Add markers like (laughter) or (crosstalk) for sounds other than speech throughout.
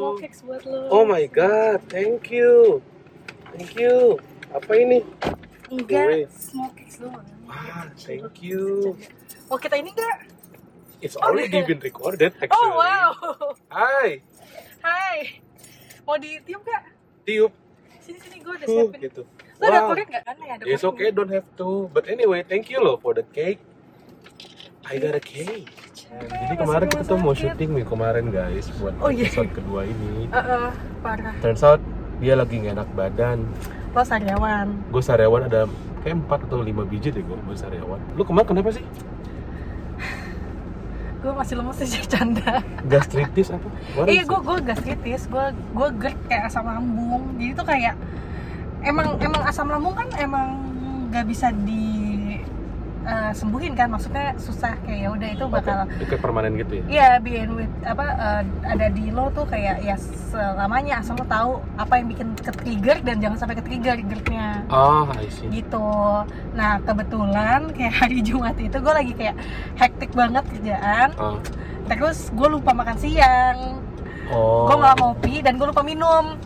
small cakes buat lo. Oh my god, thank you. Thank you. Apa ini? Enggak, small cakes doang. Ah, thank you. Mau kita ini enggak? It's Oh, already iya. been recorded actually. Oh wow. Hai, Hai. Mau ditiup gak? tiup. Sini sini gue udah siapin. gitu. Lo ada Wow. korek gak? Kan ya ada It's okay, don't have to. But anyway, thank you loh for the cake. I got a cake. Jadi kemarin kita tuh mau syuting nih kemarin guys buat Oh, iya. episode kedua ini. Eh, eh, parah. Turns out dia lagi gak enak badan. Lo sariawan. Gue sariawan ada kayak 4 atau 5 biji deh gue gue sariawan. Lu kemarin kenapa sih? Gue masih lemes aja (laughs) canda. Gastritis apa? Iya, gue gue gastritis, gue gue GERD kayak asam lambung. Jadi tuh kayak emang emang asam lambung kan emang nggak bisa di eh, sembuhin kan, maksudnya susah kayak ya udah itu bakal Itu kayak permanen gitu ya? Iya, being with apa eh, ada di lo tuh kayak ya selamanya asal lo tahu apa yang bikin ke trigger dan jangan sampai ke trigger GERD-nya Ah, I see. gitu. Nah kebetulan kayak hari (laughs) Jumat itu gue lagi kayak hektik banget kerjaan, Ah. terus gue lupa makan siang, Oh. gue nggak ngopi dan gue lupa minum.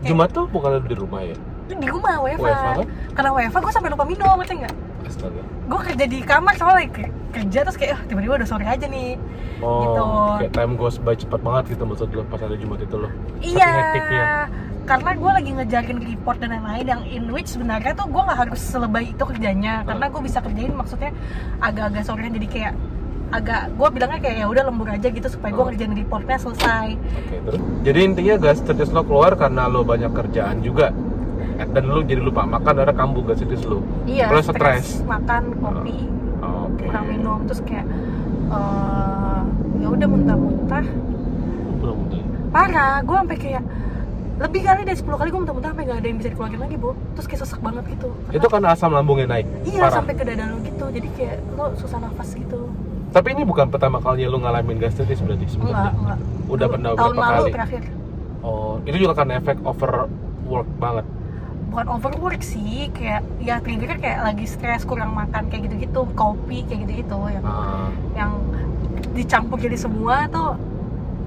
Jumat tuh bukan di rumah ya? Di rumah WFH WFH. kan? Karena WFH gue sampai lupa minum, ngerti nggak? Astaga. Gue kerja di kamar soalnya kerja terus kayak "Ah, tiba-tiba udah sore aja nih. Oh, Gitu. kayak time goes by cepat banget gitu maksud lo pas ada Jumat itu lo. Iya. hektiknya. Karena gue lagi ngejarin report dan lain-lain yang in which sebenarnya tuh gue nggak harus selebay itu kerjanya karena gue bisa kerjain maksudnya agak-agak sorean jadi kayak agak gue bilangnya kayak ya udah lembur aja gitu supaya gue Oh. ngerjain reportnya selesai Oke, terus? Jadi intinya gastritis lo keluar karena lo banyak kerjaan juga. Dan lo jadi lupa makan karena kambuh gastritis lo. iya Plus stres. makan kopi Oh, Oke. kurang minum terus kayak eh, ya udah muntah-muntah parah gue sampai kayak lebih kali dari 10 kali gue muntah-muntah sampai gak ada yang bisa dikeluarin lagi bu terus kayak sesak banget gitu Karena- Itu kan asam lambungnya naik. Iya Parah. sampai ke dada lo gitu, jadi kayak lo susah nafas gitu. Tapi ini bukan pertama kalinya lo ngalamin gastritis berarti Enggak, sebenarnya. enggak. Udah Dulu- pernah tahun berapa lalu kali? terakhir. Oh, itu juga karena efek overwork banget. Bukan overwork sih, kayak ya triggernya kayak lagi stres, kurang makan kayak gitu-gitu, kopi kayak gitu-gitu yang Ah. yang dicampur jadi semua tuh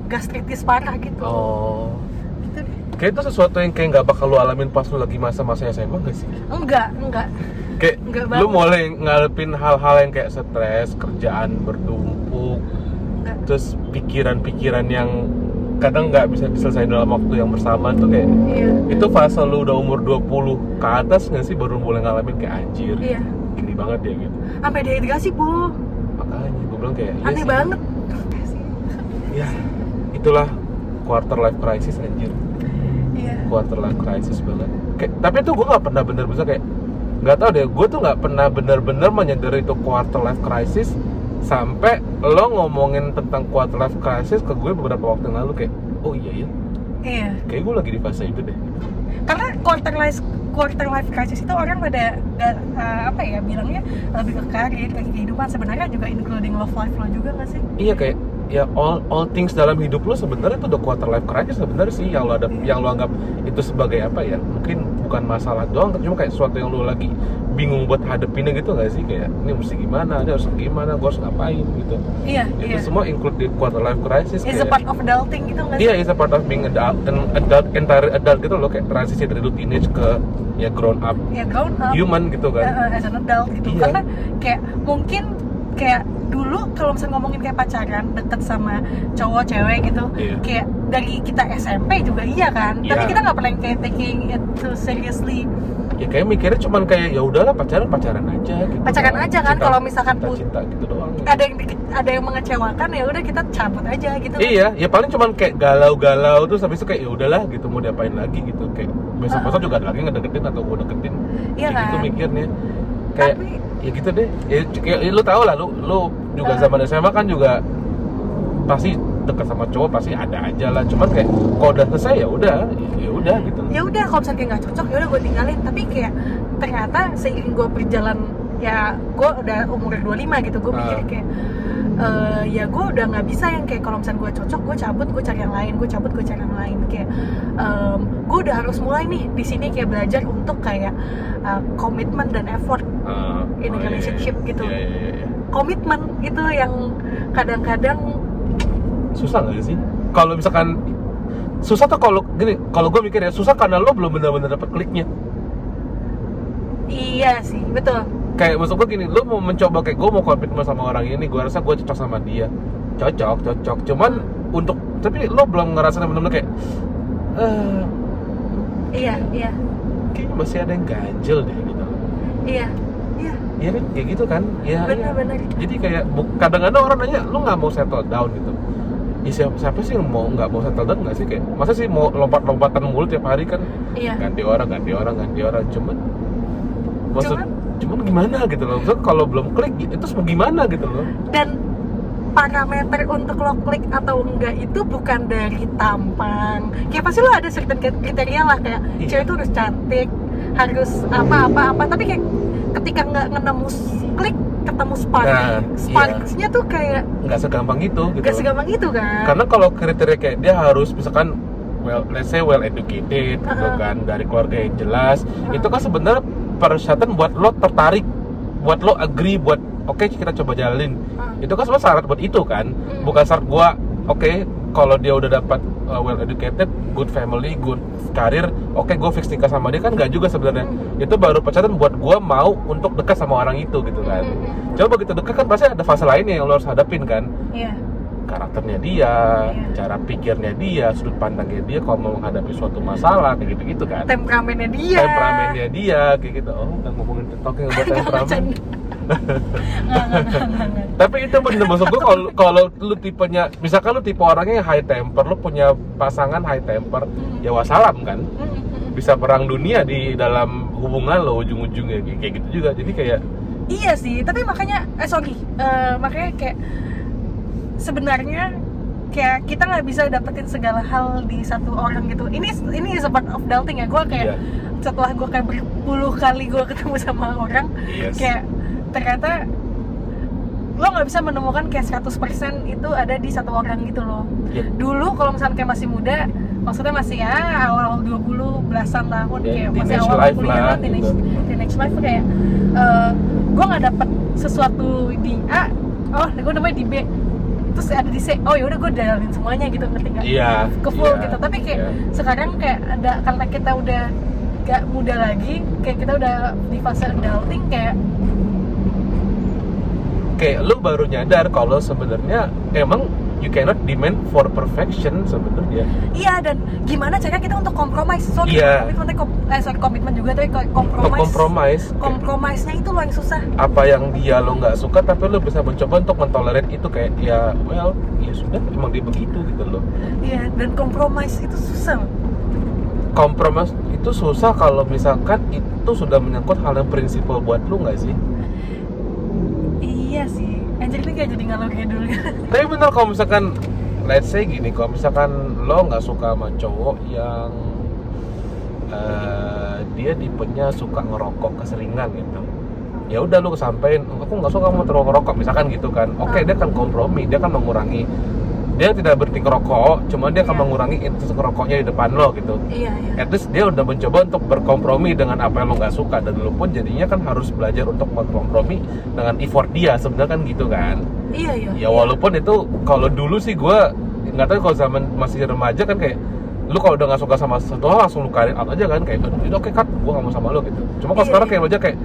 gastritis parah gitu. Oh. Gitu deh. Kayak itu sesuatu yang kayak nggak bakal lo alamin pas lo lagi masa-masa SMA gak sih? Enggak, enggak. Kayak Nggak lu mulai ngadepin hal-hal yang kayak stres, kerjaan bertumpuk, Enggak. terus pikiran-pikiran yang kadang nggak bisa diselesaikan dalam waktu yang bersamaan tuh kayak Iya. itu fase lu udah umur 20 ke atas nggak sih baru mulai ngalamin kayak anjir Iya. gini banget ya gitu Sampai dehidrasi, Bu. makanya gue bilang kayak iya Aneh sih. banget. ya itulah quarter life crisis anjir Iya. quarter life crisis banget kayak, tapi tuh gue nggak pernah bener-bener kayak nggak tahu deh gue tuh nggak pernah bener-bener menyadari itu quarter life crisis sampai lo ngomongin tentang quarter life crisis ke gue beberapa waktu yang lalu kayak oh iya ya Iya. kayak gue lagi di fase itu deh. Karena quarter life quarter life crisis itu orang pada eh, apa ya bilangnya lebih ke karir ke kehidupan. Sebenarnya juga including love life lo juga nggak sih? Iya kayak ya all all things dalam hidup lo sebenarnya itu udah quarter life crisis sebenarnya sih yang lo ada yang lo anggap itu sebagai apa ya mungkin bukan masalah doang tapi cuma kayak sesuatu yang lo lagi bingung buat hadepinnya gitu gak sih? Kayak ini mesti gimana ini harus gimana gue harus ngapain gitu. Iya itu iya. semua include di quarter life crisis is a part of adulting gitu nggak iya sih? is a part of being adult and adult entire adult gitu loh kayak transisi dari teenage ke ya grown up. Ya grown up. Human gitu kan. Eh, as an adult gitu. Iya. karena kayak mungkin kayak dulu kalau misalnya ngomongin kayak pacaran deket sama cowok cewek gitu Iya. kayak dari kita SMP juga iya kan tapi Iya. kita nggak pernah kayak taking it too seriously ya kayak mikirnya cuman kayak ya udahlah pacaran pacaran aja gitu Pacaran aja kan, kalau misalkan cinta, cinta gitu doang ada yang ada yang mengecewakan ya udah kita cabut aja gitu Iya, ya paling cuman kayak galau-galau terus habis itu kayak ya udahlah gitu mau diapain lagi gitu kayak besok-besok juga ada lagi ngedeketin atau gue deketin. Iya kayak gitu kan? mikirnya. Kayak Tapi- ya gitu deh. Ya, kayak, ya lu tau lah lu lu juga Ah. zaman SMA kan juga pasti deket sama cowok pasti ada aja lah. Cuman kayak kalau udah selesai ya udah, ya udah gitu. ya udah kalau misalnya kayak nggak cocok ya udah gue tinggalin tapi kayak ternyata seiring gue berjalan ya gue udah umur 25 gitu gue Ah. mikir kayak eh, ya gue udah nggak bisa yang kayak kalau misalnya gue cocok gue cabut gue cari yang lain gue cabut gue cari yang lain kayak em, gue udah harus mulai nih di sini kayak belajar untuk kayak komitmen dan effort Ah, in oh, iya, iya, relationship iya. gitu. Iya, iya, iya, iya. komitmen itu yang kadang-kadang Susah nggak sih? Kalau misalkan susah tuh kalau gini kalau gue mikir ya susah karena lo belum benar-benar dapet kliknya iya sih betul kayak maksud gue gini lo mau mencoba kayak gue mau komitmen sama orang ini gue rasa gue cocok sama dia cocok cocok cuman untuk tapi lo belum ngerasa benar-benar kayak eh iya iya kayaknya masih ada yang ganjel deh gitu iya iya Iya kan, kayak gitu kan? Iya. iya. benar-benar Jadi kayak kadang-kadang orang nanya, lu nggak mau settle down gitu? Ya siapa, siapa sih yang mau nggak mau settle down nggak sih kayak? Masa sih mau lompat-lompatan mulu tiap hari kan? iya Ganti orang, ganti orang, ganti orang. Cuman, maksud, Cuman- cuman, gimana gitu loh? Maksud kalau belum klik, itu semua gimana gitu loh? dan parameter untuk lo klik atau enggak itu bukan dari tampang kayak pasti lo ada certain kriteria lah kayak Iya. cewek itu harus cantik harus apa apa apa tapi kayak ketika nggak nemu klik ketemu spark Nah, sparksnya tuh kayak Nggak segampang itu gitu. gak segampang itu kan Karena kalau kriteria kayak dia harus misalkan well, let's say well educated gitu Uh-uh. kan dari keluarga yang jelas Uh-uh. itu kan sebenarnya persyaratan buat lo tertarik buat lo agree buat oke kita coba jalanin Uh. itu kan semua syarat buat itu kan Hmm. bukan syarat gua oke kalau dia udah dapat uh, well educated good family good karir oke gue fix nikah sama dia kan nggak juga sebenarnya Hmm. itu baru persyaratan buat gua mau untuk dekat sama orang itu gitu kan Hmm. coba begitu dekat kan pasti ada fase lainnya yang lo harus hadapin kan iya karakternya dia, Iya. cara pikirnya dia, sudut pandangnya dia kalau mau menghadapi suatu masalah kayak gitu-gitu kan. temperamennya dia Temperamennya dia kayak gitu. Oh, udah ngomongin talking about temperamen. Nggak, nggak, nggak, nggak, nggak. Tapi itu bener maksud gue kalau kalau lu tipenya misalkan lu tipe orangnya yang high temper, lu punya pasangan high temper, ya wassalam kan. Hmm, hmm, hmm. Bisa perang dunia di dalam hubungan lo ujung-ujungnya kayak gitu juga. Jadi kayak Iya sih, tapi makanya eh sorry, eh, makanya kayak sebenarnya kayak kita nggak bisa dapetin segala hal di satu orang gitu. Ini ini is a part of dating ya. Gue kayak Iya. setelah gue kayak berpuluh kali gue ketemu sama orang, yes. kayak ternyata lo nggak bisa menemukan kayak 100% itu ada di satu orang gitu loh. Iya. Dulu kalau misalnya kayak masih muda, maksudnya masih ya awal-awal 20 belasan tahun Ya, kayak masih awal kuliah lah, teenage, gitu. teenage life kayak eh gue nggak dapet sesuatu di A, oh gue namanya di B, terus ada di C, oh yaudah gue jalanin semuanya gitu ngerti nggak? Iya. Ke full iya, gitu, tapi kayak iya. sekarang kayak ada karena kita udah gak muda lagi, kayak kita udah di fase adulting kayak kayak lu baru nyadar kalau sebenarnya emang you cannot demand for perfection sebenarnya. Iya dan gimana cara kita untuk kompromi? Sorry, Iya. komitmen, kom- eh sorry komitmen juga tapi Untuk kompromi. kompromis Kompromisnya itu loh yang susah. apa yang dia lo nggak suka tapi lo bisa mencoba untuk mentolerir itu kayak ya well ya sudah emang dia begitu gitu loh. Iya dan kompromis itu susah. Kompromis itu susah kalau misalkan itu sudah menyangkut hal yang prinsipal buat lo nggak sih? Iya sih. Anjir ini kayak jadi ngalor ngidul. (laughs) Tapi bener kalau misalkan let's say gini kalau misalkan lo nggak suka sama cowok yang eh, dia tipenya suka ngerokok keseringan gitu ya udah lu kesampein aku nggak suka mau terlalu ngerokok misalkan gitu kan oke Ah. dia kan kompromi dia kan mengurangi dia tidak berhenti ngerokok cuma dia akan Iya. mengurangi itu ngerokoknya di depan lo gitu iya iya. at least dia udah mencoba untuk berkompromi dengan apa yang lo nggak suka dan lo pun jadinya kan harus belajar untuk berkompromi dengan effort dia sebenarnya kan gitu kan Iya iya. ya walaupun itu kalau dulu sih gue nggak tahu kalau zaman masih remaja kan kayak lu kalau udah nggak suka sama satu hal langsung lu karin out aja kan kayak itu oke cut gue nggak mau sama lo gitu cuma kalau Iya, sekarang kayak aja kayak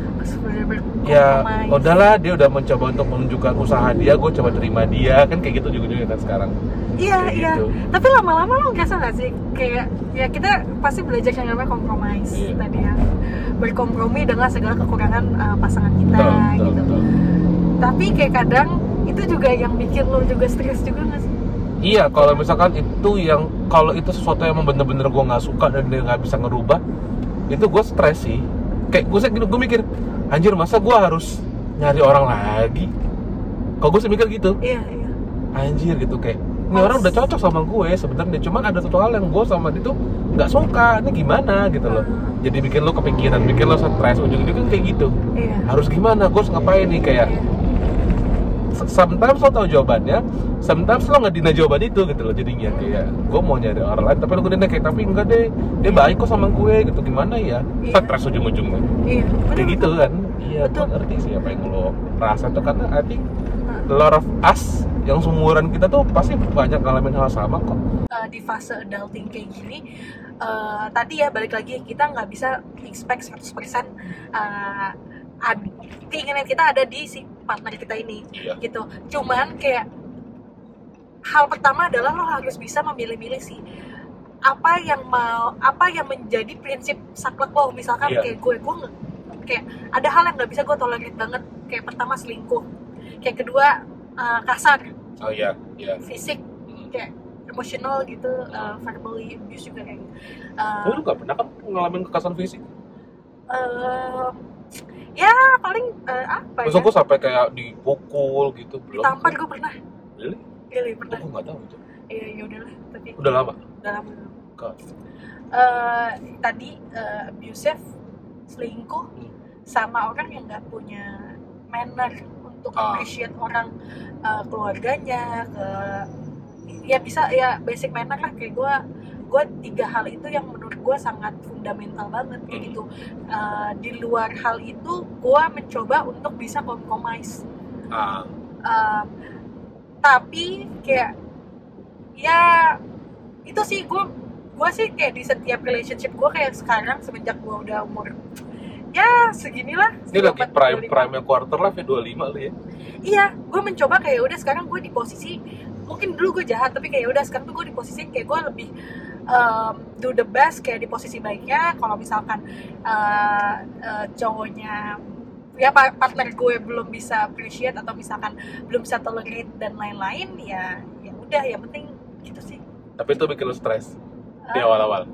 ya kompromis. udahlah dia udah mencoba untuk menunjukkan usaha dia gue coba terima dia kan kayak gitu juga juga kan sekarang Iya kayak iya. gitu. Tapi lama-lama lo ngerasa nggak sih kayak ya kita pasti belajar yang namanya kompromis Iya. tadi ya berkompromi dengan segala kekurangan uh, pasangan kita Betul, betul, gitu. betul. Tapi kayak kadang itu juga yang bikin lo juga stres juga nggak sih? Iya, kalau misalkan itu yang kalau itu sesuatu yang bener-bener gue nggak suka dan dia nggak bisa ngerubah, itu gue stres sih. Kayak gue sih gue mikir, anjir masa gue harus nyari orang lagi? Kalau gue sih mikir gitu, Iya iya. anjir gitu kayak ini orang udah cocok sama gue sebenarnya, cuman ada satu hal yang gue sama dia tuh nggak suka, ini gimana gitu loh. Jadi bikin lo kepikiran, bikin lo stres, ujung-ujungnya kayak gitu. Iya. Harus gimana? Gue harus ngapain nih kayak Iya. Sometimes lo tahu jawabannya, sometimes lo nggak dina jawaban itu gitu loh jadinya. Kayak gue mau nyari orang lain tapi lo dina kayak tapi enggak deh dia baik kok sama gue gitu. Gimana ya? Iya. stres ujung-ujungnya. Iya. kayak gitu kan? Iya gue ngerti sih apa yang lo rasa tuh. Karena I think a lot of us yang seumuran kita tuh pasti banyak ngalamin hal sama kok. Uh, di fase adulting kayak gini uh, tadi ya balik lagi kita nggak bisa expect 100% uh, ad- keinginan kita ada di si partner kita ini Iya. gitu cuman kayak hal pertama adalah lo harus bisa memilih-milih sih apa yang mau apa yang menjadi prinsip saklek lo misalkan Iya. kayak gue gue kayak ada hal yang nggak bisa gue tolerir banget kayak pertama selingkuh kayak kedua uh, kasar oh iya iya fisik Hmm. kayak emotional gitu uh, verbally abuse juga kayak gitu. Uh, lu gak pernah kan ngalamin kekerasan fisik uh, ya paling uh, apa Maksud ya gue sampai kayak dipukul gitu belum ditampar gue pernah Really? Really, pernah Gue gak tahu itu iya ya udahlah tapi Udah lama? udah lama God. Eh, tadi uh, abusive selingkuh Hmm. sama orang yang nggak punya manner untuk Ah. appreciate orang uh, keluarganya ke ya bisa ya basic manner lah kayak gue gue tiga hal itu yang menurut gue sangat fundamental banget kayak Hmm. gitu Uh, di luar hal itu gue mencoba untuk bisa compromise Ah, Um, tapi kayak ya itu sih gue gue sih kayak di setiap relationship gue kayak sekarang semenjak gue udah umur ya seginilah ini lagi 24, prime 25. prime quarter life ya 25 lu ya iya gue mencoba kayak udah sekarang gue di posisi mungkin dulu gue jahat tapi kayak udah sekarang tuh gue di posisi kayak gue lebih um, do the best kayak di posisi baiknya. Kalau misalkan uh, uh, cowoknya ya pa- partner gue belum bisa appreciate atau misalkan belum bisa tolerate dan lain-lain ya ya udah yang penting gitu sih. Tapi itu bikin lu stres di Ah, awal-awal.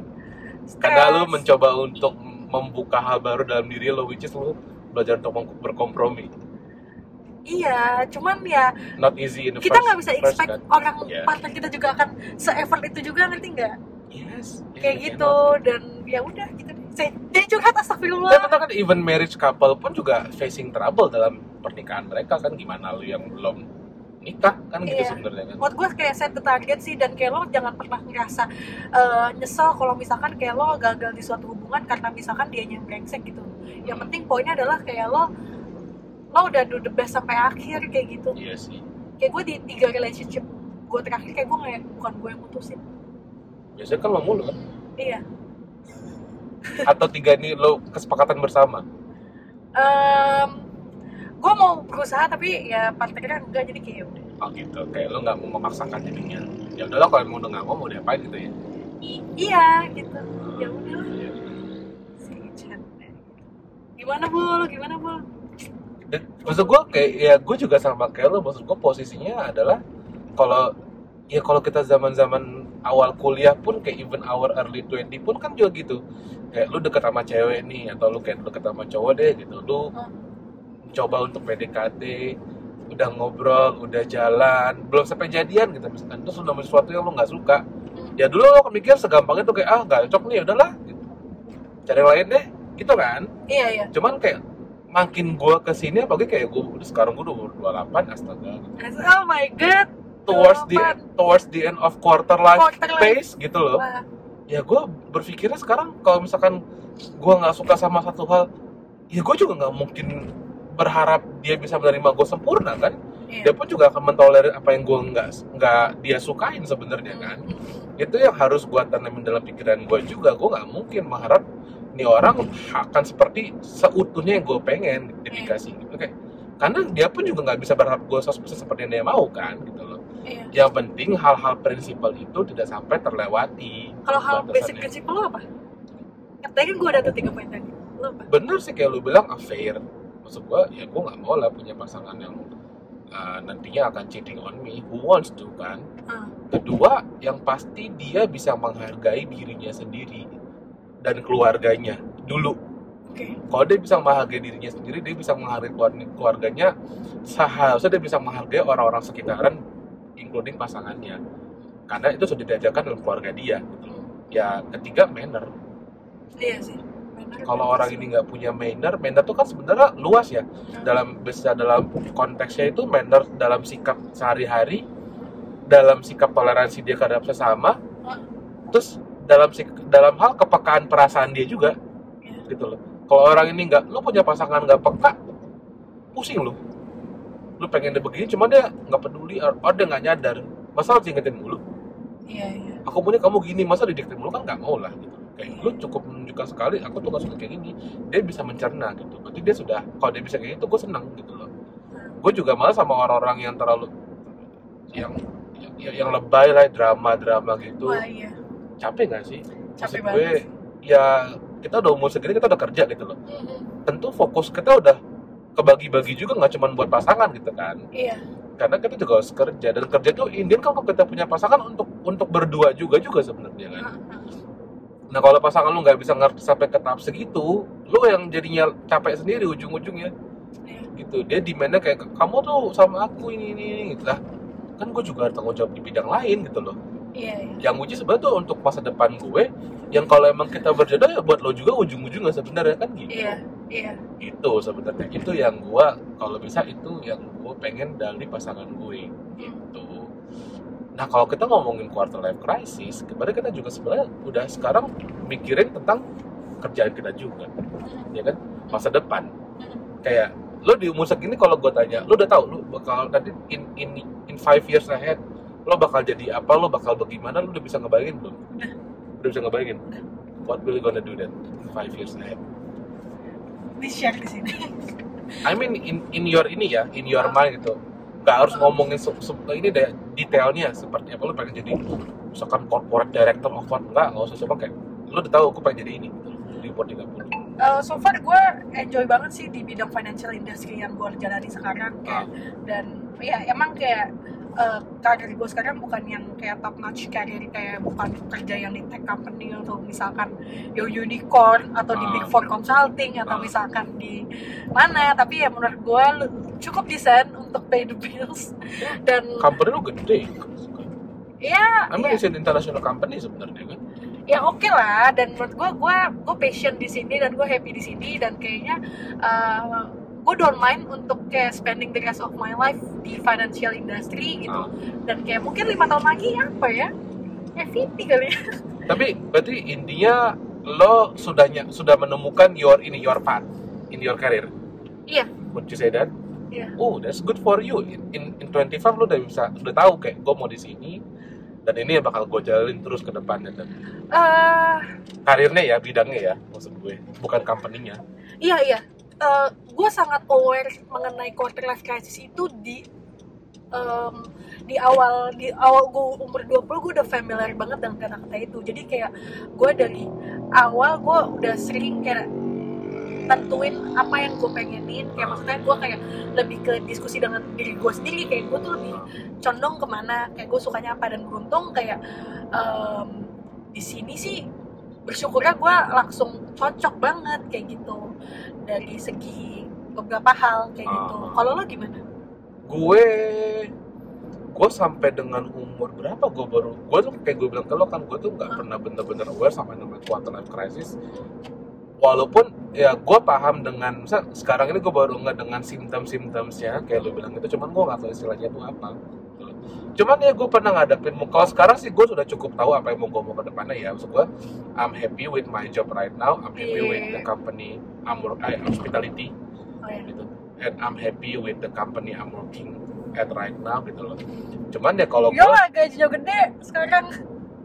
Karena lu mencoba untuk membuka hal baru dalam diri lo which is lu belajar untuk berkompromi. Iya cuman ya not easy in the kita first, nggak bisa first expect kan. orang Yeah. partner kita juga akan se-effort itu juga ngerti nggak yes. Kayak gitu dan ya udah gitu deh. Saya jadi curhat astagfirullah. Dan kan even marriage couple pun juga facing trouble dalam pernikahan mereka kan. Gimana lu yang belum nikah kan gitu Iya. sebenarnya kan. buat gue kayak set the target sih dan kayak lo jangan pernah ngerasa eh, nyesel kalau misalkan kayak lo gagal di suatu hubungan karena misalkan dia yang brengsek gitu. Yang penting poinnya adalah kayak lo lo udah do the best sampai akhir kayak gitu. Iya sih. kayak gue di tiga relationship gue terakhir kayak gue nggak bukan gue yang mutusin Biasanya kan lo mulu kan. iya Atau tiga ini lo kesepakatan bersama. Em, gue mau berusaha tapi ya partnernya enggak jadi kayak ya udah Oh gitu. Kayak lo nggak mau memaksakan jadinya. Ya udahlah kalau emang udah nggak mau mau diapain gitu ya. iya gitu ya udah Iya. si Chan gimana bul gimana Dan maksud gue kayak ya gue juga sama kayak lo. Maksud gue posisinya adalah kalau ya kalau kita zaman-zaman awal kuliah pun kayak even our early 20 pun kan juga gitu. Kayak lu deket sama cewek nih atau lu kayak deket sama cowok deh gitu. Lu Hmm. coba untuk PDKT udah ngobrol udah jalan belum sampai jadian gitu misalkan. Terus udah sesuatu yang lu nggak suka ya dulu lo mikir segampang itu kayak ah nggak cocok nih udahlah gitu. Cari yang lain deh gitu kan? Iya iya. Cuman kayak makin gua ke sini apalagi kayak gua udah sekarang gua udah 28 astaga oh my god towards the towards the end of quarter life Quarter life. phase gitu loh. Ya gue berpikirnya sekarang kalau misalkan gue nggak suka sama satu hal ya gue juga nggak mungkin berharap dia bisa menerima gue sempurna kan? Iya. dia pun juga akan mentolerir apa yang gue nggak nggak dia sukain sebenarnya kan? Itu yang harus gue tanamin dalam pikiran gue juga. Gue nggak mungkin mengharap ini orang akan seperti seutuhnya yang gue pengen dedikasi gitu kayak karena dia pun juga nggak bisa berharap gue 100% seperti yang dia mau kan? Gitu iya. yang penting hal-hal prinsipal itu tidak sampai terlewati. Kalau hal basic batasannya. prinsip lo apa? Katanya kan gue ada tuh tiga poin tadi. Lo apa? Bener sih kayak lu bilang affair. Maksud gua ya gua nggak mau lah punya pasangan yang uh, nantinya akan cheating on me. Who wants to kan? Ah. kedua yang pasti dia bisa menghargai dirinya sendiri dan keluarganya dulu. Oke. Kalau dia bisa menghargai dirinya sendiri dia bisa menghargai keluar- keluarganya seharusnya dia bisa menghargai orang-orang sekitaran including pasangannya karena itu sudah diajarkan dalam keluarga dia gitu loh. ya ketiga manner iya sih kalau orang ini nggak punya manner, manner itu kan sebenarnya luas ya. Dalam bisa dalam konteksnya itu manner dalam sikap sehari-hari, dalam sikap toleransi dia terhadap sesama, terus dalam dalam hal kepekaan perasaan dia juga, Iya. gitu loh. Kalau orang ini nggak, lu punya pasangan nggak peka, pusing lu. Lu pengen dia begini cuma dia nggak peduli or, or dia nggak nyadar. Masa harus ingetin mulu? Iya iya. Aku punya kamu gini masa didikte mulu? Kan nggak mau lah gitu. Kayak lu cukup menunjukkan sekali aku tuh gak suka kayak gini. Dia bisa mencerna gitu. Berarti dia sudah kalau dia bisa kayak gitu gue senang gitu loh. Gue juga malah sama orang-orang yang terlalu yang yang, yang lebay lah drama drama gitu. Wah iya. Capek gak sih? Capek Maksud gue banget ya kita udah umur segini kita udah kerja gitu loh. Mhm. tentu fokus kita udah kebagi-bagi juga nggak cuma buat pasangan gitu kan. Iya. Karena kita juga harus kerja dan kerja tuh Indian kan kalau kita punya pasangan untuk untuk berdua juga juga sebenarnya kan. Nah kalau pasangan lu nggak bisa ngerti sampai ke tahap segitu lu yang jadinya capek sendiri ujung-ujungnya. Iya. gitu. Dia demandnya kayak kamu tuh sama aku ini ini, ini gitu lah. Kan gue juga ada tanggung jawab di bidang lain gitu loh. Iya iya. Yang uji sebenarnya tuh untuk masa depan gue yang kalau emang kita berjodoh ya buat lo juga ujung-ujungnya sebenarnya kan gitu. Iya iya. Itu sebenarnya itu yang gue kalau bisa itu yang gue pengen dari pasangan gue gitu. Nah kalau kita ngomongin quarter life crisis kemarin kita juga sebenarnya udah sekarang mikirin tentang kerjaan kita juga ya kan? Masa depan. Kayak lo di umur segini kalau gue tanya lo udah tahu lo bakal nanti in in in five years ahead lo bakal jadi apa lo bakal bagaimana lo udah bisa ngebayangin belum? Udah bisa ngebayangin? What will you gonna do then in five years ahead di share di sini. I mean in in your ini ya in your mind gitu. Nggak harus ngomongin se- se- ini deh detailnya seperti apa lo pengen jadi misalkan corporate director of what? Enggak nggak usah coba kayak lo udah tahu aku pengen jadi ini gitu di umur 30 Eh, so far gue enjoy banget sih di bidang financial industry yang gue jalani sekarang kayak dan ya emang kayak eh, karir gue sekarang bukan yang kayak top notch karir kayak bukan kerja yang di tech company atau misalkan yang unicorn atau di Ah. big four consulting atau Ah. misalkan di mana. Tapi ya menurut gue lu- cukup desain untuk pay the bills. (laughs) Dan company lo gede. Ya I mean ya, it's an international company sebenarnya kan? Ya oke lah. Dan menurut gue gue gue passion di sini dan gue happy di sini. Dan kayaknya uh, gue don't mind untuk kayak spending the rest of my life di financial industry gitu. Ah. dan kayak mungkin lima tahun lagi apa ya? FVP kali ya. (laughs) Tapi berarti intinya lo sudahnya sudah menemukan your ini your path in your career? Iya. Would you say that? Iya. Oh that's good for you. In in, in 25 lo udah bisa udah tahu kayak gue mau di sini dan ini yang bakal gue jalanin terus ke depannya dan Eh, karirnya ya bidangnya ya maksud gue. Bukan company-nya. Iya iya gue sangat aware mengenai quarter life crisis itu di em, di awal di awal gue umur 20 gue udah familiar banget dengan kata-kata itu. Jadi kayak gue dari awal gue udah sering kayak tentuin apa yang gue pengenin. Kayak maksudnya gue kayak lebih ke diskusi dengan diri gue sendiri. Kayak gue tuh lebih condong ke mana. Kayak gue sukanya apa dan beruntung. Kayak em, di sini sih bersyukurnya gue langsung cocok banget kayak gitu. Dari segi beberapa hal kayak gitu. Ah. kalau lo gimana? Gue gue sampai dengan umur berapa gue baru gue tuh kayak gue bilang ke lo kan gue tuh nggak pernah bener-bener aware sama namanya quarter life crisis. Walaupun ya gue paham dengan misal sekarang ini gue baru nggak dengan simptom-simptomsnya kayak lo bilang itu cuman gue nggak tahu istilahnya itu apa. Cuman ya gue pernah ngadepin kalau sekarang sih gue sudah cukup tahu apa yang mau gue mau ke depannya ya. Maksud gue I'm happy with my job right now I'm happy Iya. with the company I'm, wor- I hospitality. Oh ya gitu. And I'm happy with the company I'm working at right now gitu loh. Cuman ya kalau gue gajinya gede sekarang.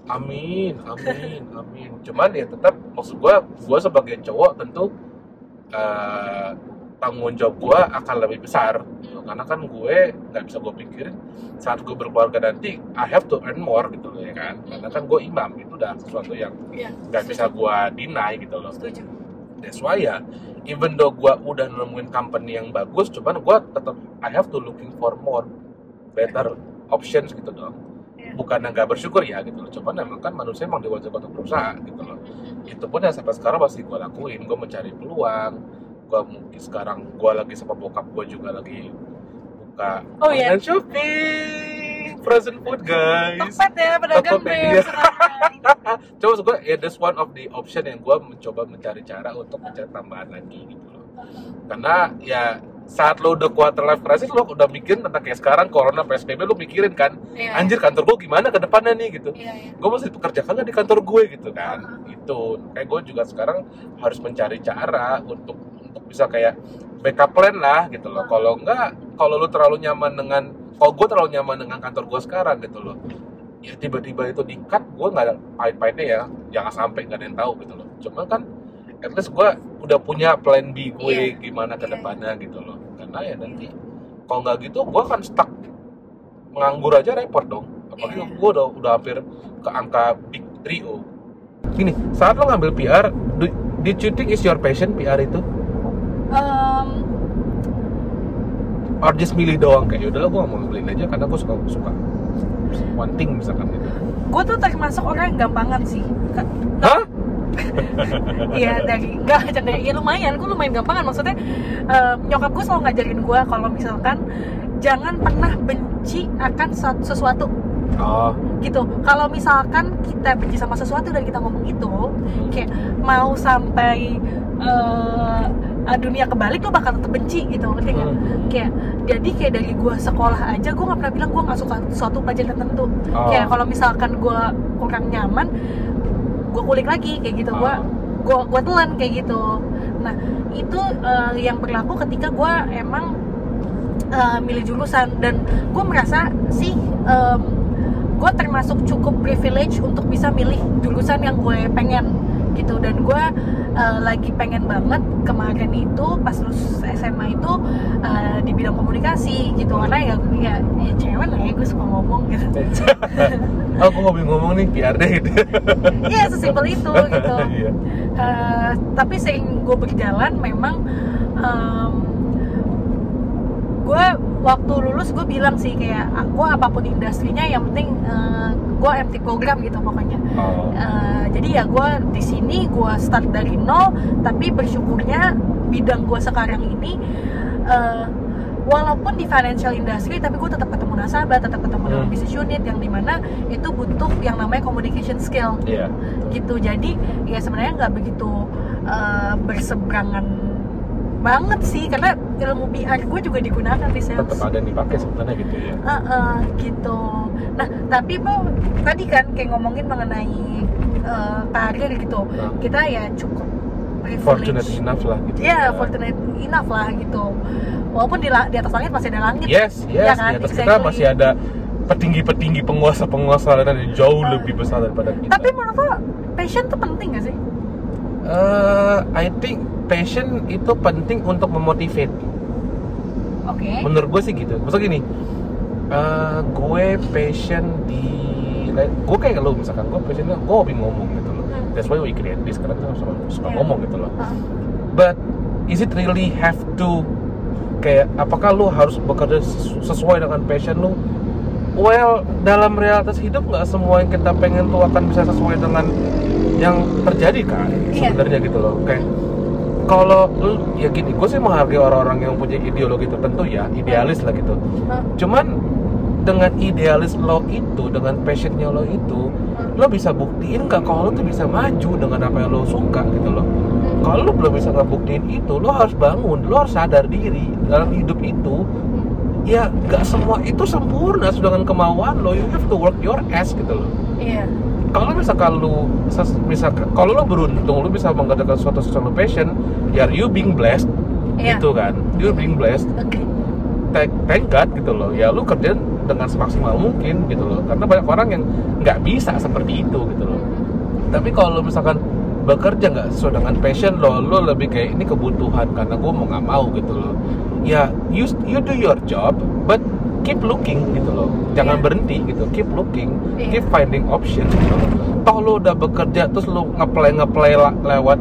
Amin amin (laughs) amin. Cuman ya tetap maksud gue gue sebagai cowok tentu eh, tanggung jawab gue akan lebih besar gitu. karena kan gue nggak bisa gue pikirin saat gue berkeluarga nanti I have to earn more gitu loh ya kan karena kan gue imam itu udah sesuatu yang Iya, nggak bisa gue deny gitu loh setuju That's why ya, even though gua udah nemuin company yang bagus, cuman gua tetap I have to looking for more better options gitu dong. Iya. Bukan nggak bersyukur ya gitu loh. Cuman emang kan manusia emang diwajibkan untuk berusaha gitu loh. Itu pun yang sampai sekarang masih gua lakuin. Gua mencari peluang. Gua mungkin sekarang gua lagi sama bokap gua juga lagi buka Oh, iya. online shopping, frozen food guys. Tokped ya pedagang Tokopedia. sekarang. (laughs) Coba gue, ya that's one of the option yang gue mencoba mencari cara untuk mencari tambahan lagi gitu loh. Karena ya saat lo udah quarter life crisis lo udah mikirin tentang kayak sekarang corona psbb lo mikirin kan Iya, anjir kantor gue gimana ke depannya nih gitu iya iya gue masih dipekerjakan nggak di kantor gue gitu kan itu kayak gue juga sekarang harus mencari cara untuk untuk bisa kayak backup plan lah gitu loh. Kalau enggak kalau lu terlalu nyaman dengan kalau gue terlalu nyaman dengan kantor gue sekarang gitu loh ya tiba-tiba itu di cut gue nggak ada pahit-pahitnya ya. Jangan sampai nggak ada yang tahu gitu loh. Cuma kan at least gue udah punya plan B gue Iya. gimana ke Iya, depannya gitu loh. Karena ya nanti kalau nggak gitu gue kan stuck. Nganggur aja repot dong. Apalagi Iya. gue udah udah hampir ke angka big 3 gini saat lo ngambil PR do, did you think is your passion PR itu Em, or just milih doang kayak yaudahlah gue mau ngambilin aja karena gue suka suka one thing misalkan gitu. gue tuh termasuk orang yang gampangan sih. Hah? (laughs) Iya dari enggak dari ya lumayan gue lumayan gampangan maksudnya eh, nyokap gue selalu ngajarin gue kalau misalkan jangan pernah benci akan suat- sesuatu. Oh. Gitu. Kalau misalkan kita benci sama sesuatu dan kita ngomong itu kayak mau sampai eh, dunia kebalik lo bakal tetap benci gitu ngerti nggak Hmm. kayak jadi kayak dari gue sekolah aja gue nggak pernah bilang gue nggak suka suatu pelajaran tertentu Oh. kayak kalau misalkan gue kurang nyaman gue kulik lagi kayak gitu gue Oh. gue gue telan kayak gitu nah itu eh, yang berlaku ketika gue emang eh, milih jurusan dan gue merasa sih gue termasuk cukup privilege untuk bisa milih jurusan yang gue pengen gitu. Dan gue eh, lagi pengen banget kemarin itu pas lulus SMA itu eh, di bidang komunikasi gitu. Karena ya ya, ya cewek lah ya gue suka ngomong gitu. (laughs) Oh gue hobi ngomong nih PR deh gitu. Iya sesimpel itu gitu. (laughs) Eh, tapi sering gue berjalan memang gue waktu lulus gue bilang sih kayak gue apa pun industrinya yang penting gue MT program gitu pokoknya. Oh. Eh, jadi ya gue di sini gue start dari nol tapi bersyukurnya bidang gue sekarang ini eh, walaupun di financial industry tapi gue tetap ketemu nasabah tetap ketemu dengan Hmm. business unit yang di mana itu butuh yang namanya communication skill. Iya. Gitu. Jadi ya sebenarnya nggak begitu eh, berseberangan banget sih karena ilmu PR gue juga digunakan di sales tetap ada yang dipakai sebenarnya gitu ya. Eh, eh, gitu. Nah tapi bu tadi kan kayak ngomongin mengenai karir gitu. Nah. kita ya cukup fortunate enough lah gitu. Ya fortunate enough lah gitu. Walaupun di, di atas langit masih ada langit. Yes yes Ya kan? di atas kita Exactly. masih ada petinggi-petinggi penguasa-penguasa dan jauh lebih besar daripada kita. Tapi menurut lo passion tuh penting gak sih? Eh, I think passion itu penting untuk memotivate. Oke. Menurut gue sih gitu. Maksud gini eh, gue passion di gue kayak lo misalkan gue passionnya gue hobi ngomong gitu loh. Hmm. that's why we create this karena kita suka, suka Iya. ngomong gitu loh. But is it really have to kayak apakah lu harus bekerja sesu- sesuai dengan passion lu? Well dalam realitas hidup nggak semua yang kita pengen tuh akan bisa sesuai dengan yang terjadi kan Iya. sebenarnya gitu loh. Kayak kalau ya gini gue sih menghargai orang-orang yang punya ideologi tertentu ya idealis lah gitu. Cuman dengan idealis lo itu dengan passionnya lo itu lo bisa buktiin nggak kalau lo tuh bisa maju dengan apa yang lo suka gitu loh. Kalau lo belum bisa ngebuktiin itu lo harus bangun lo harus sadar diri dalam hidup itu. Ya nggak semua itu sempurna dengan kemauan lo you have to work your ass gitu loh. Iya kalau misalkan lu misalkan kalau lo beruntung lo bisa mengerjakan suatu sesuatu passion ya you being blessed Iya. gitu kan. You being blessed. Oke. Thank, thank God gitu loh. Ya lu kerja dengan semaksimal mungkin gitu loh. Karena banyak orang yang nggak bisa seperti itu gitu loh. Tapi kalau lu misalkan bekerja nggak sesuai dengan passion lo lo lebih kayak ini kebutuhan karena gue mau nggak mau gitu loh. Ya you you do your job but keep looking gitu loh. Jangan Iya. berhenti gitu keep looking Iya. keep finding options gitu. Toh lo udah bekerja terus lo ngeplay ngeplay la- lewat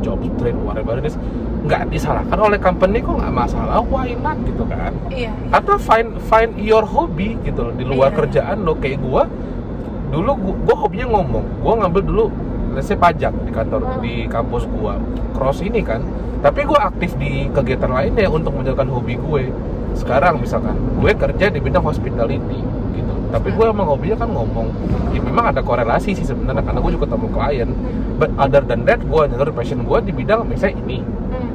job street whatever it is nggak disalahkan oleh company kok nggak masalah? Why not gitu kan? Iya atau find find your hobby gitu loh di luar Iya. kerjaan lo. Kayak gua dulu gua, gua hobinya ngomong. Gua ngambil dulu let's say pajak di kantor Hmm. di kampus gua. Cross ini kan. Tapi gua aktif di kegiatan lainnya untuk menjalankan hobi gue sekarang misalkan gue kerja di bidang hospitality gitu. Tapi gue emang hobinya kan ngomong ya memang ada korelasi sih sebenarnya karena gue juga ketemu klien. But other than that gue nyalur passion gue di bidang misalnya ini. Hmm.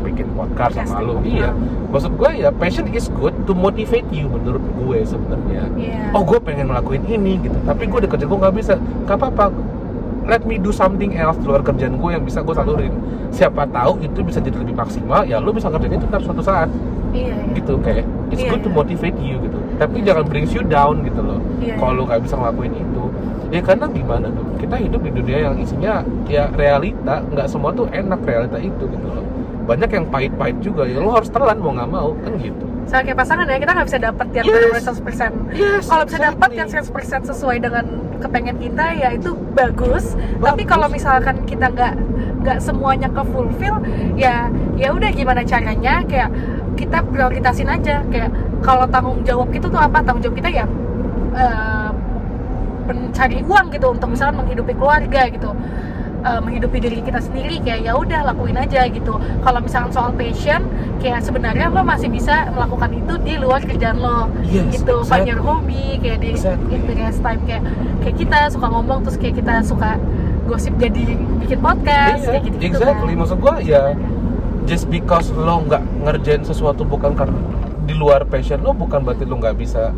bikin podcast sama lu. Iya. Maksud gue ya passion is good to motivate you menurut gue sebenarnya. Iya. Oh gue pengen ngelakuin ini gitu. Tapi gue di kerja gue nggak bisa. Gak apa-apa. Let me do something else di luar kerjaan gue yang bisa gue salurin. Siapa tahu itu bisa jadi lebih maksimal ya lu bisa ngerjain itu ntar suatu saat iya, iya. gitu kayak it's Iya, good to iya. motivate you gitu tapi jangan brings you down gitu loh Iya, kalau lu nggak bisa ngelakuin itu ya karena gimana tuh kita hidup di dunia yang isinya ya realita nggak semua tuh enak realita itu gitu loh banyak yang pahit-pahit juga ya lo harus telan mau nggak mau kan gitu Sama kayak pasangan ya, kita nggak bisa dapet yang Yes. benar-benar 100% Yes, Kalau bisa dapat exactly. yang 100% sesuai dengan kepengen kita ya itu bagus. Tapi Bagus. kalau misalkan kita nggak nggak semuanya ke fulfill, ya ya udah gimana caranya kayak kita prioritasin aja. Kayak kalau tanggung jawab kita tuh apa? Tanggung jawab kita ya eh, mencari uang gitu untuk misalnya menghidupi keluarga gitu. Eh, menghidupi diri kita sendiri kayak ya udah lakuin aja gitu. Kalau misalkan soal passion kayak sebenarnya lo masih bisa melakukan itu di luar kerjaan lo. Yes, gitu find your exactly. hobby kayak di Exactly. time. Kayak kayak kita suka ngomong terus kayak kita suka gosip jadi bikin podcast Iya, kayak gitu gitu exactly. Maksud gua ya just because lo nggak ngerjain sesuatu bukan karena di luar passion lo bukan berarti lo nggak bisa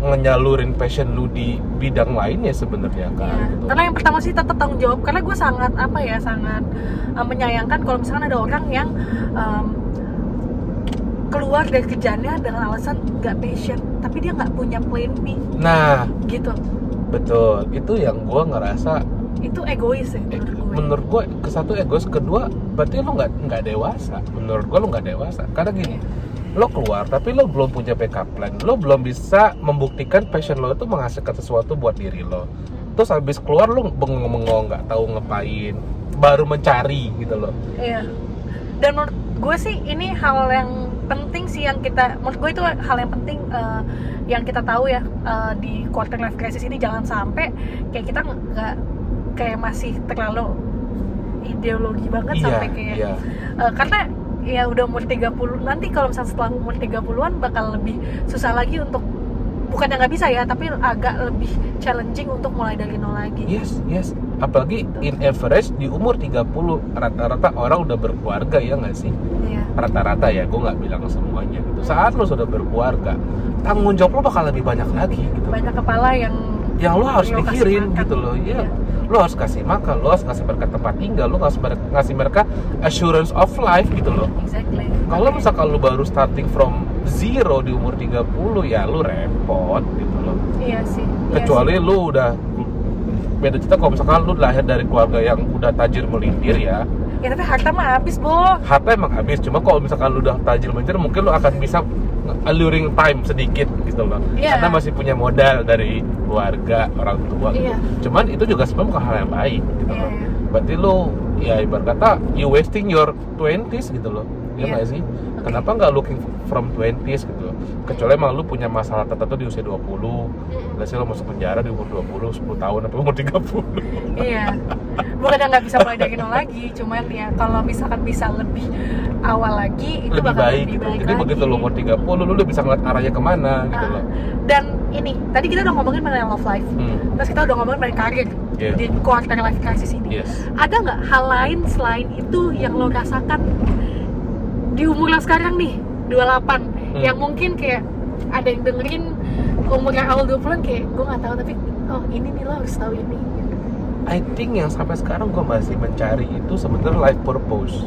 ngenyalurin passion lu di bidang lainnya sebenarnya kan? Ya, gitu. karena yang pertama sih tetap tanggung jawab karena gue sangat apa ya sangat uh, menyayangkan kalau misalkan ada orang yang um, keluar dari kerjaannya dengan alasan gak passion tapi dia nggak punya plan B. Nah. Gitu. Betul. Itu yang gua ngerasa itu egois ya menurut gue. menurut gua ke satu egois kedua berarti lo nggak nggak dewasa. Menurut gua lo nggak dewasa. Karena gini lo keluar tapi lo belum punya backup plan. Lo belum bisa membuktikan passion lo itu menghasilkan sesuatu buat diri lo. Terus habis keluar lo bengong-bengong nggak tahu ngapain baru mencari gitu loh Iya. Dan menurut gue sih ini hal yang penting sih yang kita menurut gue itu hal yang penting eh, yang kita tahu ya eh, di quarter life crisis ini. Jangan sampai kayak kita nggak kayak masih terlalu ideologi banget iya sampai kayak iya. eh, karena ya udah umur 30 nanti kalau misalnya setelah umur 30-an bakal lebih susah lagi untuk bukan yang nggak bisa ya tapi agak lebih challenging untuk mulai dari nol lagi. Yes yes. Apalagi in average di umur 30 rata-rata orang udah berkeluarga ya nggak sih? Iya. rata-rata ya gue nggak bilang semuanya gitu. Saat lo sudah berkeluarga tanggung jawab lo bakal lebih banyak lagi gitu. Banyak kepala yang yang lo harus Lo pikirin gitu loh. Ya lo harus kasih makan lo harus kasih mereka tempat tinggal lo harus ngasih mereka assurance of life gitu loh. Exactly. Kalau misalkan lo baru starting from zero di umur 30 ya lo repot gitu loh. Iya sih. Iya kecuali lu udah beda cerita kalau misalkan lu lahir dari keluarga yang udah tajir melintir ya. Sih. ya tapi harta mah habis bo harta emang habis. Cuma kalau misalkan lu udah tajir melintir mungkin lu akan bisa alluring time sedikit gitu loh Iya. karena masih punya modal dari keluarga orang tua gitu. Iya. cuman itu juga sebenarnya bukan hal yang baik gitu Iya, loh iya. berarti lu ya ibarat kata you wasting your 20s gitu loh ya Iya. nggak sih kenapa nggak looking from 20s gitu kecuali emang lu punya masalah tertentu di usia 20 Let's say lo masuk penjara di umur 20, 10 tahun sampai umur 30 iya bukan nggak bisa mulai dari nol lagi cuman ya kalau misalkan bisa lebih awal lagi itu lebih bakal baik lebih gitu. baik Jadi lagi. begitu lo umur 30 lu udah bisa ngeliat arahnya ke mana gitu Ah, loh. dan ini tadi kita udah ngomongin mengenai love life Hmm. terus kita udah ngomongin mengenai karir Iya. di quarter life crisis ini Yes. ada nggak hal lain selain itu yang lo rasakan di umur lo sekarang nih 28 yang mungkin kayak ada yang dengerin umur yang awal 20-an kayak gue nggak tahu tapi oh ini nih lo harus tahu ini I think yang sampai sekarang gue masih mencari itu sebenarnya life purpose.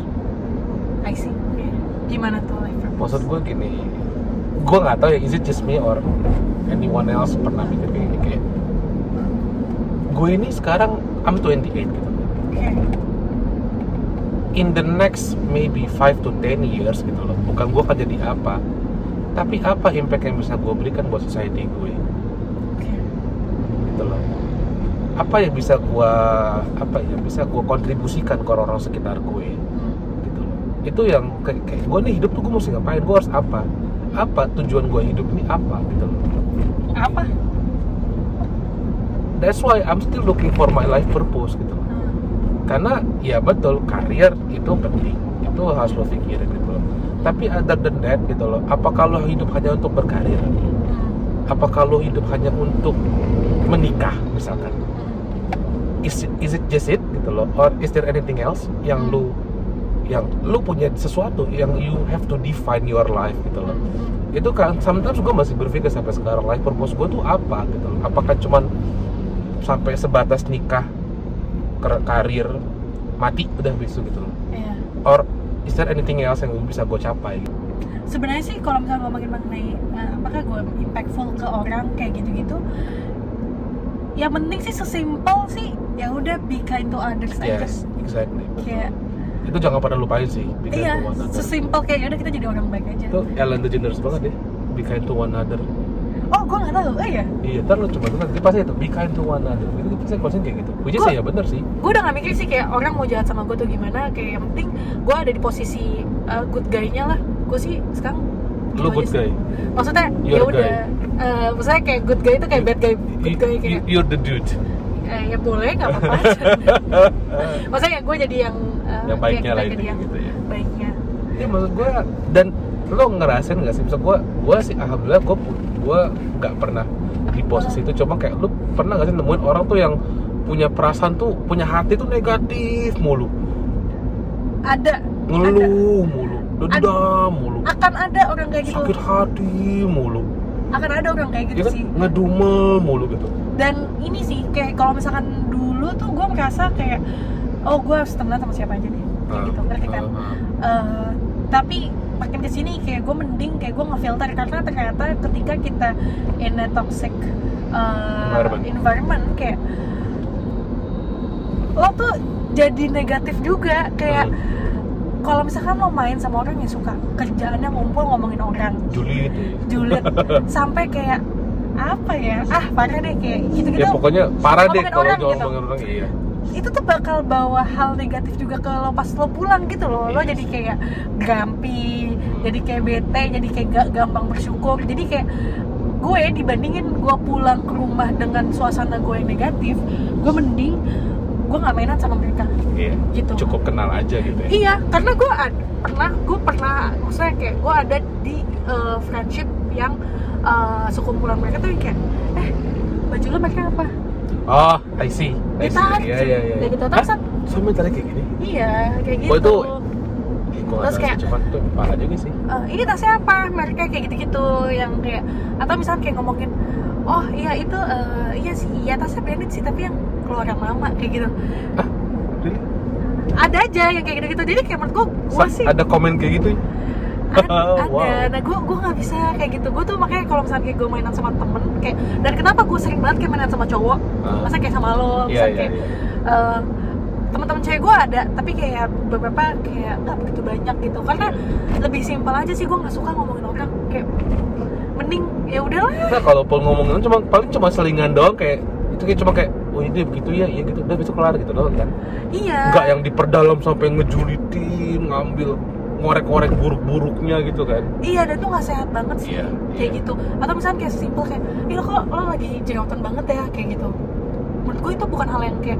I see Oke. gimana tuh life purpose Maksud gue gini, gue nggak tahu ya is it just me or anyone else pernah mikir kayak gini kayak gue ini sekarang I'm 28 gitu. In the next maybe 5 to 10 years gitu loh. Bukan gue akan jadi apa, tapi apa impact yang bisa gue berikan buat society gue. Gitu loh. Apa yang bisa gua apa ya bisa gua kontribusikan ke orang-orang sekitar gue? Gitu loh. Itu yang kayak, kayak gue nih hidup tuh gue mesti ngapain? Gue harus apa? Apa tujuan gue hidup ini apa? Gitu loh. Apa? That's why I'm still looking for my life purpose gitu loh. Karena ya betul karir itu penting. Itu harus lo pikirin gitu loh. Tapi other than that gitu loh apakah lo hidup hanya untuk berkarir? Hmm. apakah lo hidup hanya untuk menikah misalkan? Is it, is it just it gitu loh? Or is there anything else yang lu yang lu punya sesuatu yang you have to define your life gitu loh? Hmm. itu kan sometimes gue masih berpikir sampai sekarang life purpose gue tuh apa gitu loh? Apakah cuman sampai sebatas nikah karir mati udah besok gitu loh. Iya. or is there anything else yang bisa gue capai? Gitu? sebenarnya sih kalau misalnya ngomongin mengenai uh, apakah gue impactful ke orang kayak gitu-gitu ya penting sih sesimpel sih ya udah be kind to others aja yes exactly. Kayak itu jangan pada lupain sih be kind iya to one another sesimpel kayak ya udah kita jadi orang baik aja. Itu Ellen DeGeneres banget ya be kind to one another oh gue nggak tahu. Oh iya. Iya ntar lo coba dia pasti itu be kind to one another. Itu pasti konsen kayak gitu. Which is ya bener sih. gue udah gak mikir sih kayak orang mau jahat sama gue tuh gimana. Kayak yang penting gue ada di posisi uh, good guy-nya lah. Gue sih sekarang lu good guy? Maksudnya ya udah. uh, maksudnya kayak good guy itu kayak bad guy good You- guy kayak you're the dude. Eh, ya boleh nggak apa-apa. (laughs) Maksudnya gue jadi yang uh, yang baiknya lah yang gitu ya. baiknya. Iya maksud gue dan lo ngerasain nggak sih? Maksud gue, gue sih alhamdulillah gue gue nggak pernah di posisi itu. Cuma kayak lu pernah nggak sih nemuin orang tuh yang punya perasaan tuh punya hati tuh negatif mulu, ada. Ngeluh mulu, dendam mulu, akan ada orang kayak gitu. Sakit hati mulu, akan ada orang kayak gitu ya kan? sih. Ngedumel mulu gitu. dan ini sih kayak kalau misalkan dulu tuh gue merasa kayak oh gue harus temenan sama siapa aja nih kayak Ah, gitu ngerti kan? ah. Eh, tapi makin ke sini kayak gue mending kayak gue ngefilter karena ternyata ketika kita in a toxic uh, Environment. environment kayak lo tuh jadi negatif juga kayak Hmm. kalau misalkan lo main sama orang yang suka kerjaannya ngumpul ngomongin orang Julid julid (laughs) sampai kayak apa ya ah parah deh kayak gitu-gitu ya pokoknya parah deh ngomongin kalau orang ngomongin gitu. orang iya. Itu tuh bakal bawa hal negatif juga ke lo pas lo pulang gitu loh lo Yes. jadi kayak grumpy jadi kayak bete jadi kayak gak gampang bersyukur jadi kayak gue dibandingin gue pulang ke rumah dengan suasana gue yang negatif gue mending gue nggak mainan sama mereka Iya. gitu Cukup kenal aja gitu ya. iya karena gue ad- pernah gue pernah maksudnya kayak gue ada di uh, friendship yang uh, sekumpulan mereka tuh kayak eh baju lo mereka apa Oh, I see. I see. ditarik Iya, sih iya, iya. kayak gitu Hah? terus Sampai tarik kayak gini? iya kayak gitu Oh, itu- Terus kayak- cuman itu parah juga sih. "Eh, ini tasnya apa mereka kayak gitu-gitu yang kayak atau misalnya kayak ngomongin oh iya itu eh, iya sih iya tasnya branded sih tapi yang keluarga mama kayak gitu Ah, really? ada aja yang kayak gitu-gitu jadi kayak menurut gue gue sih ada komen kayak gitu? ada, (laughs) ada. Wow. nah gue gue nggak bisa kayak gitu gue tuh makanya kalau misalnya kayak gue mainan sama temen kayak dan kenapa gue sering banget kayak mainan sama cowok Ah. masa kayak sama lo Iya, misalnya iya, kayak iya. eh, teman-teman cewek gue ada tapi kayak beberapa kayak nggak begitu banyak gitu karena lebih simpel aja sih gue nggak suka ngomongin orang kayak mending ya udahlah Nah, kalaupun ngomongin cuma paling cuma selingan doang kayak itu kayak cuma kayak oh ini begitu ya, iya gitu, udah besok kelar gitu doang kan. iya Enggak yang diperdalam sampai ngejulitin, ngambil ngorek-ngorek buruk-buruknya gitu kan. iya dan itu nggak sehat banget sih Iya, kayak iya. gitu atau misalnya kayak simpel kayak ini lo kok lo lagi jerawatan banget ya kayak gitu menurut gue itu bukan hal yang kayak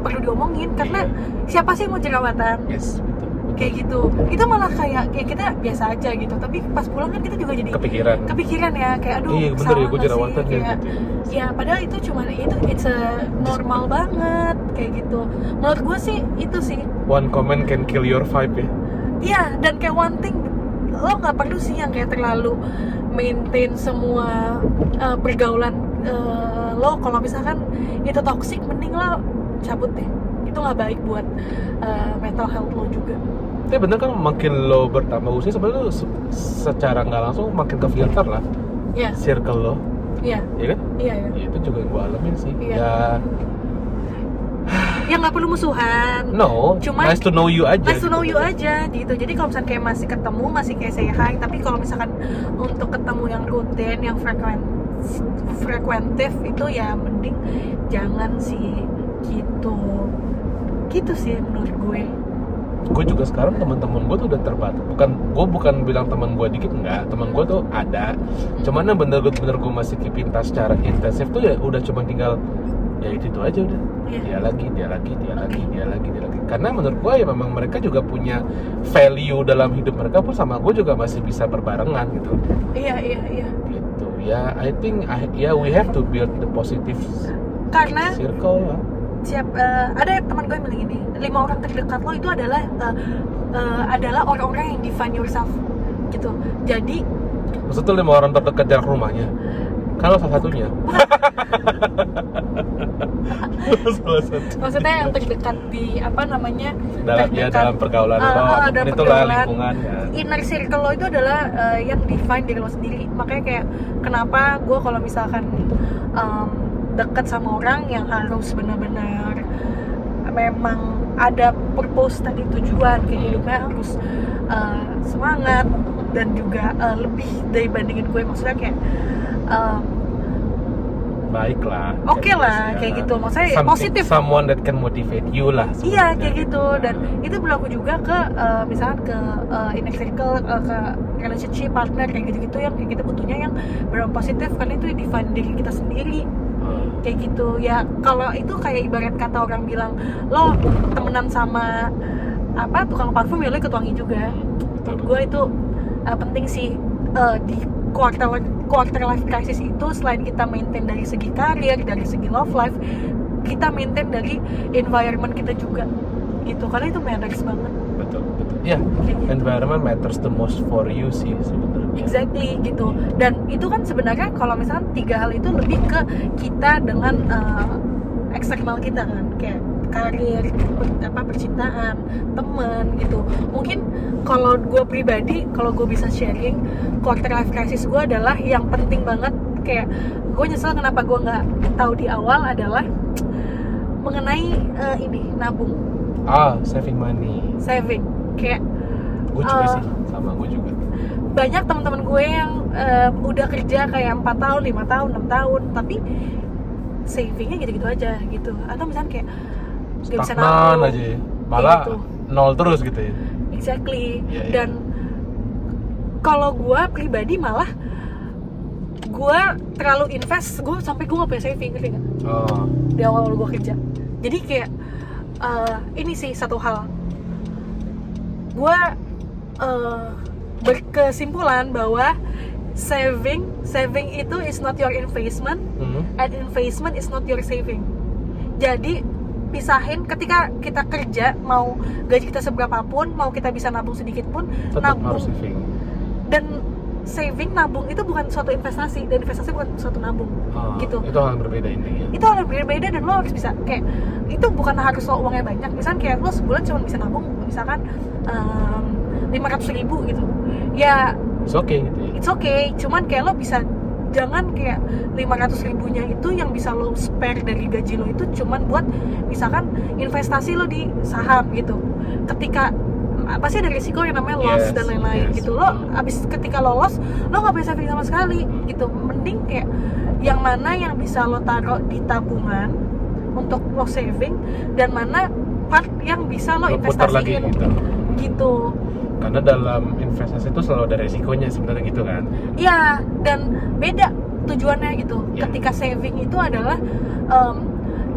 perlu diomongin karena Iya. siapa sih yang mau jerawatan Yes, betul. kayak gitu itu malah kayak kayak kita biasa aja gitu tapi pas pulang kan kita juga jadi Kepikiran. kepikiran ya kayak aduh Iya, bener ya, nggak jerawatan sih? ya, kayak gitu. ya padahal itu cuma itu it's a normal banget kayak gitu menurut gue sih itu sih One comment can kill your vibe ya. Iya, dan kayak one thing lo nggak perlu sih yang kayak terlalu maintain semua uh, pergaulan uh, lo kalau misalkan itu toxic mending lo cabut deh itu nggak baik buat uh, mental health lo juga Tapi bener kan makin lo bertambah usia sebenarnya se- secara nggak langsung makin ke filter lah Iya, circle lo, iya, ya kan? iya, iya. Ya, itu juga yang gue alamin sih. Iya. Ya, Ya nggak perlu musuhan. no, Cuman- nice to know you aja. Nice to gitu. know you aja gitu. Jadi kalau misalkan kayak masih ketemu, masih kayak say hi. Tapi kalau misalkan untuk ketemu yang rutin, yang frekuen frekuentif itu ya mending jangan sih gitu. Gitu sih menurut gue. gue juga sekarang teman-teman gue tuh udah terbatas bukan gue bukan bilang teman gue dikit enggak teman gue tuh ada cuman yang bener-bener gue masih touch secara intensif tuh ya udah cuma tinggal ya itu, itu aja udah. Iya. dia lagi dia lagi dia lagi dia lagi dia lagi. Karena menurut gue ya memang mereka juga punya value dalam hidup mereka pun sama gue juga masih bisa berbarengan gitu. Iya iya iya. gitu. Ya I think I, ya we have to build the positive Karena circle lah. siap eh, ada teman gue yang bilang gini, lima orang terdekat lo itu adalah eh, eh, adalah orang-orang yang define yourself gitu. Jadi maksudnya lima orang terdekat jarak rumahnya Kalau salah satunya. (laughs) salah satu. maksudnya yang terdekat di apa namanya Dalam ya dalam pergaulan Ah, lo, ah, apa pun dalam itulah pergaulan. lingkungan ya. inner circle lo itu adalah uh, yang define diri lo sendiri makanya kayak kenapa gue kalau misalkan um, deket sama orang yang harus benar-benar memang ada purpose tadi tujuan kayak hidupnya harus uh, semangat dan juga uh, lebih dari bandingin gue maksudnya kayak um, Baik lah. Oke Kayak lah, gitu kayak ya. gitu. Maksudnya Something- positif. Someone that can motivate you lah. Iya sebenarnya. kayak gitu dan itu berlaku juga ke uh, misalkan ke uh, inner circle uh, ke relationship partner kayak gitu-gitu yang kayak kita butuhnya yang benar positif karena itu define diri kita sendiri Hmm. kayak gitu ya kalau itu kayak ibarat kata orang bilang lo temenan sama apa tukang parfum ya lo ikut wangi juga menurut gue itu uh, penting sih uh, di quarter quarter life crisis itu selain kita maintain dari segi karir dari segi love life kita maintain dari environment kita juga gitu karena itu matters banget Betul, betul. Ya, gitu. environment matters the most for you sih sebenarnya. Exactly gitu dan itu kan sebenarnya kalau misalnya tiga hal itu lebih ke kita dengan uh, eksternal kita kan karir apa percintaan teman gitu mungkin kalau gue pribadi kalau gue bisa sharing quarter life crisis gue adalah yang penting banget kayak gue nyesel kenapa gue nggak tahu di awal adalah mengenai uh, ini nabung Ah, saving money. saving kayak Gue juga Ah. sih, sama gue juga. banyak teman-teman gue yang eh, udah kerja kayak empat tahun, lima tahun, enam tahun, tapi savingnya gitu-gitu aja gitu. Atau misalnya kayak nggak bisa aja. ya. Malah gitu. nol terus gitu ya. Exactly. Iya, iya. Dan kalau gue pribadi malah gue terlalu invest, gue sampai gue gak punya saving, ngerti nggak? Oh, Di awal gue kerja. Jadi kayak eh, ini sih satu hal. Gue eh, berkesimpulan bahwa saving saving itu is not your investment hmm. and investment is not your saving. Jadi pisahin ketika kita kerja mau gaji kita seberapa pun mau kita bisa nabung sedikit pun tetap nabung harus saving. dan saving nabung itu bukan suatu investasi dan investasi bukan suatu nabung Ah, gitu Itu hal yang berbeda intinya. itu hal yang berbeda dan lo harus bisa kayak itu bukan harus lo uangnya banyak misalkan kayak lo sebulan cuma bisa nabung misalkan lima ratus ribu gitu ya It's okay gitu ya. it's okay cuman kayak lo bisa jangan kayak 500 ribunya itu yang bisa lo spare dari gaji lo itu cuman buat misalkan investasi lo di saham gitu ketika pasti ada risiko yang namanya loss Yes, dan lain-lain yes. gitu lo abis ketika lo loss lo nggak bisa saving sama sekali gitu mending kayak yang mana yang bisa lo taruh di tabungan untuk lo saving dan mana part yang bisa lo, Lo lagi investasiin gitu. gitu Karena dalam investasi itu selalu ada resikonya sebenarnya gitu kan. Iya, dan beda tujuannya gitu. Iya. Ketika saving itu adalah em,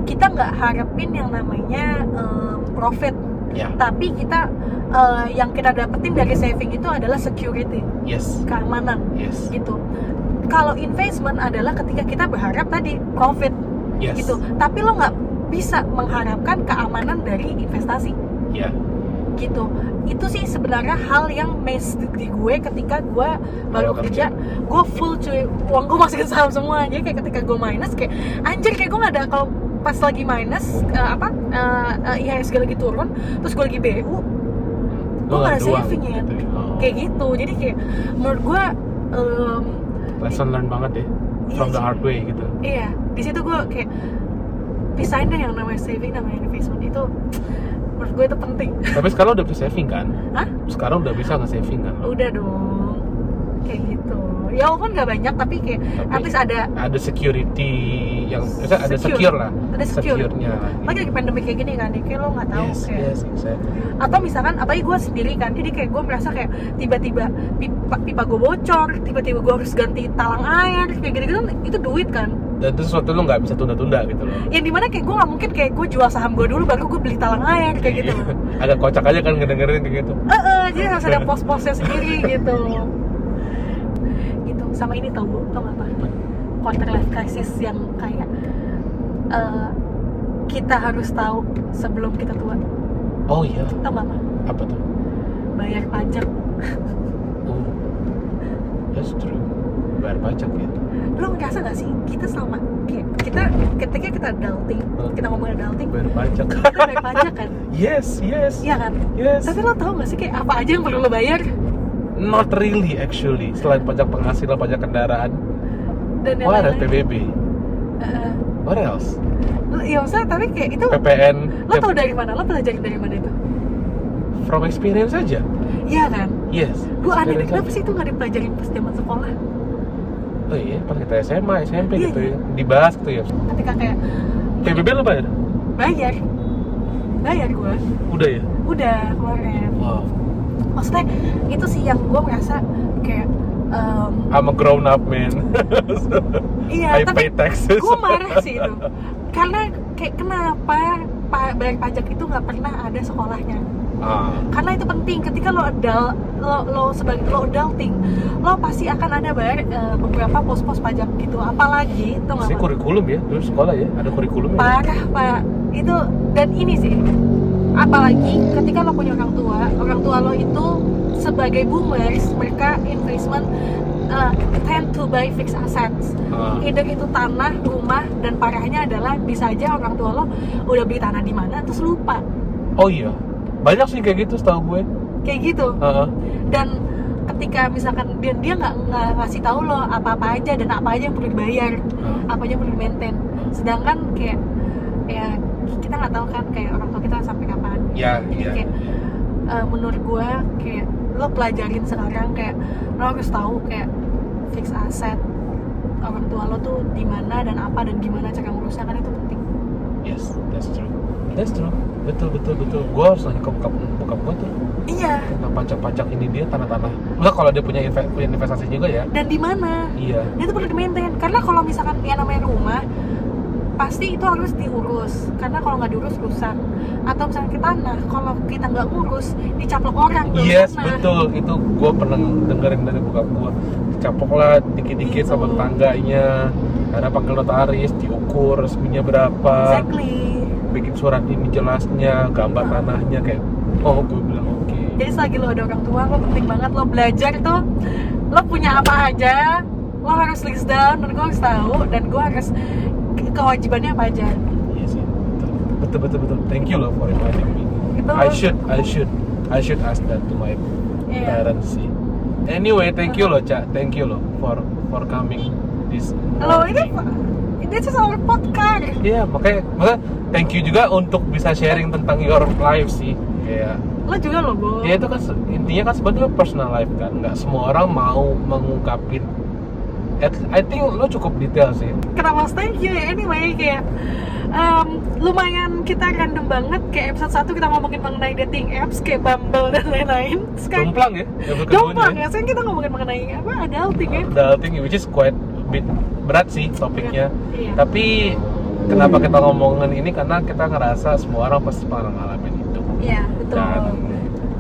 kita nggak harapin yang namanya em, profit, Ya, tapi kita eh, yang kita dapetin dari saving itu adalah security, yes, keamanan. Yes, gitu. Kalau investment adalah ketika kita berharap tadi profit. Yes. gitu, tapi lo nggak bisa mengharapkan keamanan dari investasi. Ya, gitu itu sih sebenarnya hal yang mes di gue ketika gue baru kerja. gue full cuy. Uang gue masukin saham semua. Jadi kayak ketika gue minus kayak anjir kayak gue nggak ada. Kalau pas lagi minus eh, apa uh, IHSG lagi turun terus gue lagi BU Lo gue nggak ada nggak doang saving ya. gitu ya. Oh. kayak gitu. Jadi kayak menurut gue em, lesson learn banget deh Iya from the hard way gitu. iya. Di situ gue kayak pisahin deh yang namanya saving namanya investment. Itu menurut gue itu penting Tapi sekarang udah bisa saving kan? Hah? Sekarang udah bisa nge-saving kan? lo? udah dong kayak gitu ya walaupun nggak banyak tapi kayak Tapi at least ada ada security yang bisa ada Secure. secure lah. Ada secure. Secure-nya. lagi lagi pandemi kayak gini kan kayak lo nggak tahu Yes, kayak yes, exactly. atau misalkan apalagi gue sendiri kan jadi kayak gue merasa kayak tiba-tiba pipa, pipa gue bocor tiba-tiba gue harus ganti talang air kayak gitu-gitu kan itu duit kan Dan itu sesuatu lo nggak bisa tunda-tunda gitu loh. yang di mana kayak gue nggak mungkin kayak gue jual saham gue dulu baru gue beli talang air kayak gitu. Iya. Agak kocak aja kan ngedengerin kayak gitu. Eh, jadi harus ada pos-posnya sendiri gitu. Gitu. Sama ini tau tau nggak apa? Quarter life crisis yang kayak eh, kita harus tahu sebelum kita tua. Oh iya, tau apa apa tuh? bayar pajak. Oh, that's true. bayar pajak ya lo ngerasa gak sih kita kayak kita ketika kita adulting kita ngomong adulting bayar pajak. kita bayar pajak kan? (laughs) Yes yes. Iya kan? Yes. Tapi lo tau gak sih kayak apa aja yang perlu lo bayar? Not really actually. Selain pajak penghasilan pajak kendaraan. Dan else? lain-lain. PBB Eh, what else? ya maksudnya tapi kayak itu PPN lo tau dari mana? Lo pelajarin dari mana itu? From experience aja. Iya kan? Yes. Gue aneh deh kenapa sih itu gak dipelajarin pas zaman sekolah oh iya pas kita SMA SMP Iya, gitu iya. ya dibahas gitu ya. Ketika kayak PBB lo bayar bayar. Bayar gue udah ya? Udah kemarin wow. Maksudnya itu sih yang gue merasa kayak em, I'm a grown up man. (laughs) Iya I pay tapi taxes. gue marah sih itu. Karena kayak kenapa pa- bayar pajak itu nggak pernah ada sekolahnya ah. Karena itu penting ketika lo adult lo, lo sebagai lo adulting lo pasti akan ada bayar eh, beberapa pos-pos pajak gitu. Apalagi tuh sih kurikulum ya dulu sekolah ya ada kurikulum ya. Parah pak. Itu dan ini sih apalagi ketika lo punya orang tua orang tua lo itu sebagai boomers mereka investment uh, tend to buy fixed assets. Ah. either itu tanah rumah dan parahnya adalah bisa aja orang tua lo udah beli tanah di mana terus lupa. Oh iya banyak sih kayak gitu setahu gue. Kayak gitu? Heeh. dan ketika misalkan dia dia nggak ngasih tahu lo apa apa aja dan apa aja yang perlu dibayar Ah. apa aja yang perlu di maintain sedangkan kayak ya kita nggak tahu kan kayak orang tua kita sampai kapan. Ya jadi iya kayak eh, menurut gua kayak lo pelajarin sekarang kayak lo harus tahu kayak fix aset orang tua lo tuh di mana dan apa dan gimana cara ngurusnya kan itu penting. Yes that's true. That's true betul betul betul. Gue harus nanya ke bokap bokap gue tuh. Iya. Tentang pajak-pajak ini dia tanah-tanah. Enggak kalau dia punya, inve- punya investasi juga ya? Dan di mana? Iya. Dia tuh perlu di maintain karena kalau misalkan yang namanya rumah pasti itu harus diurus. Karena kalau nggak diurus rusak. Atau misalnya kita tanah kalau kita nggak ngurus dicaplok orang yes tanah. betul. Itu gue pernah dengerin dari bokap gue capok lah dikit-dikit sama Gitu. tetangganya. Ada panggil notaris diukur resminya berapa. Exactly surat ini jelasnya gambar tanahnya kayak oh gue bilang oke. Jadi selagi lo ada orang tua lo penting banget lo belajar tuh lo punya apa aja lo harus list down dan gue harus tahu dan gue harus ke- kewajibannya apa aja. Iya sih betul. Betul betul thank you loh for inviting me. Itu I should I should I should ask that to my Iya. parents sih. Anyway thank you loh cak. Thank you loh for for coming this lo ini. This is our podcast. Iya, makanya, makanya thank you juga untuk bisa sharing tentang your life sih. Kayak, lo juga lo bo. Ya itu kan intinya kan sebenarnya personal life kan, nggak semua orang mau mengungkapin. At- I think lo cukup detail sih. kenapa thank you ya? Anyway kayak em, lumayan kita random banget. Kayak episode 1 kita ngomongin mengenai dating apps kayak Bumble dan lain-lain. Sekarang Jomplang ya, jomplang ya? sekarang kita ngomongin mengenai apa? Adulting ya? Adulting which is quite bit berat sih topiknya. Iya. Tapi kenapa kita ngomongin ini karena kita ngerasa semua orang pasti pernah ngalamin itu. iya betul Dan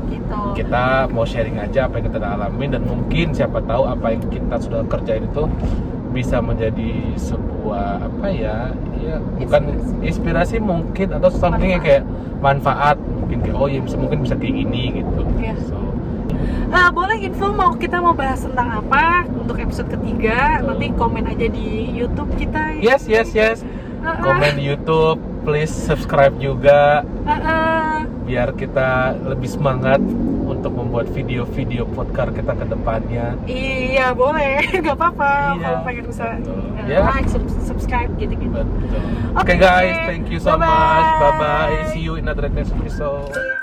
gitu kita mau sharing aja apa yang kita udah alamin dan mungkin siapa tahu apa yang kita sudah kerjain itu bisa menjadi sebuah apa ya ya bukan inspirasi mungkin atau something yang kayak manfaat mungkin kayak oh ya bisa mungkin bisa kayak gini gitu Iya. so Eh, boleh info mau kita mau bahas tentang apa untuk episode ketiga? Nanti komen aja di YouTube kita. Yes yes yes. Eh, komen di YouTube please subscribe juga. Eh, eh, biar kita lebih semangat untuk membuat video-video podcast kita ke depannya. Iya boleh. (laughs) Nggak apa-apa. Iya. kalau pengen bisa eh, Ya. like sub- subscribe gitu gitu betul. Oke Oke, guys. thank you so bye-bye. much. Bye bye see you in another next episode